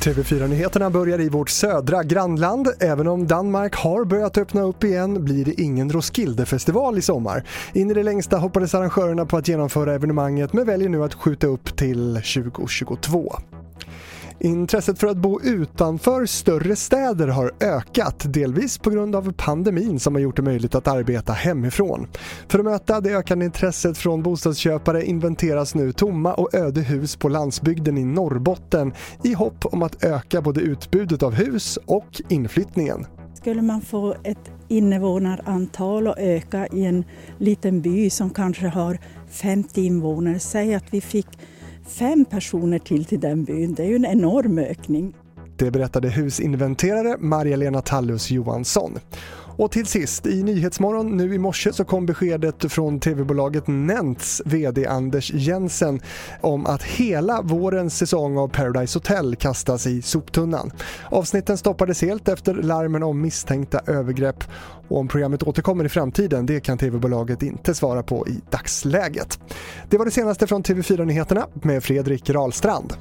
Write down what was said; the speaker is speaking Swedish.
TV4-nyheterna börjar i vårt södra grannland. Även om Danmark har börjat öppna upp igen blir det ingen Roskildefestival i sommar. In i det längsta hoppades arrangörerna på att genomföra evenemanget men väljer nu att skjuta upp till 2022. Intresset för att bo utanför större städer har ökat, delvis på grund av pandemin som har gjort det möjligt att arbeta hemifrån. För att möta det ökande intresset från bostadsköpare inventeras nu tomma och öde hus på landsbygden i Norrbotten i hopp om att öka både utbudet av hus och inflyttningen. Skulle man få ett invånarantal att öka i en liten by som kanske har 50 invånare, säg att vi fick fem personer till till den byn. Det är ju en enorm ökning. Det berättade husinventerare Maria-Lena Tallus Johansson. Och till sist, i Nyhetsmorgon nu i morse så kom beskedet från tv-bolaget Nents VD Anders Jensen om att hela vårens säsong av Paradise Hotel kastas i soptunnan. Avsnitten stoppades helt efter larmen om misstänkta övergrepp och om programmet återkommer i framtiden det kan tv-bolaget inte svara på i dagsläget. Det var det senaste från TV4 Nyheterna med Fredrik Rahlstrand.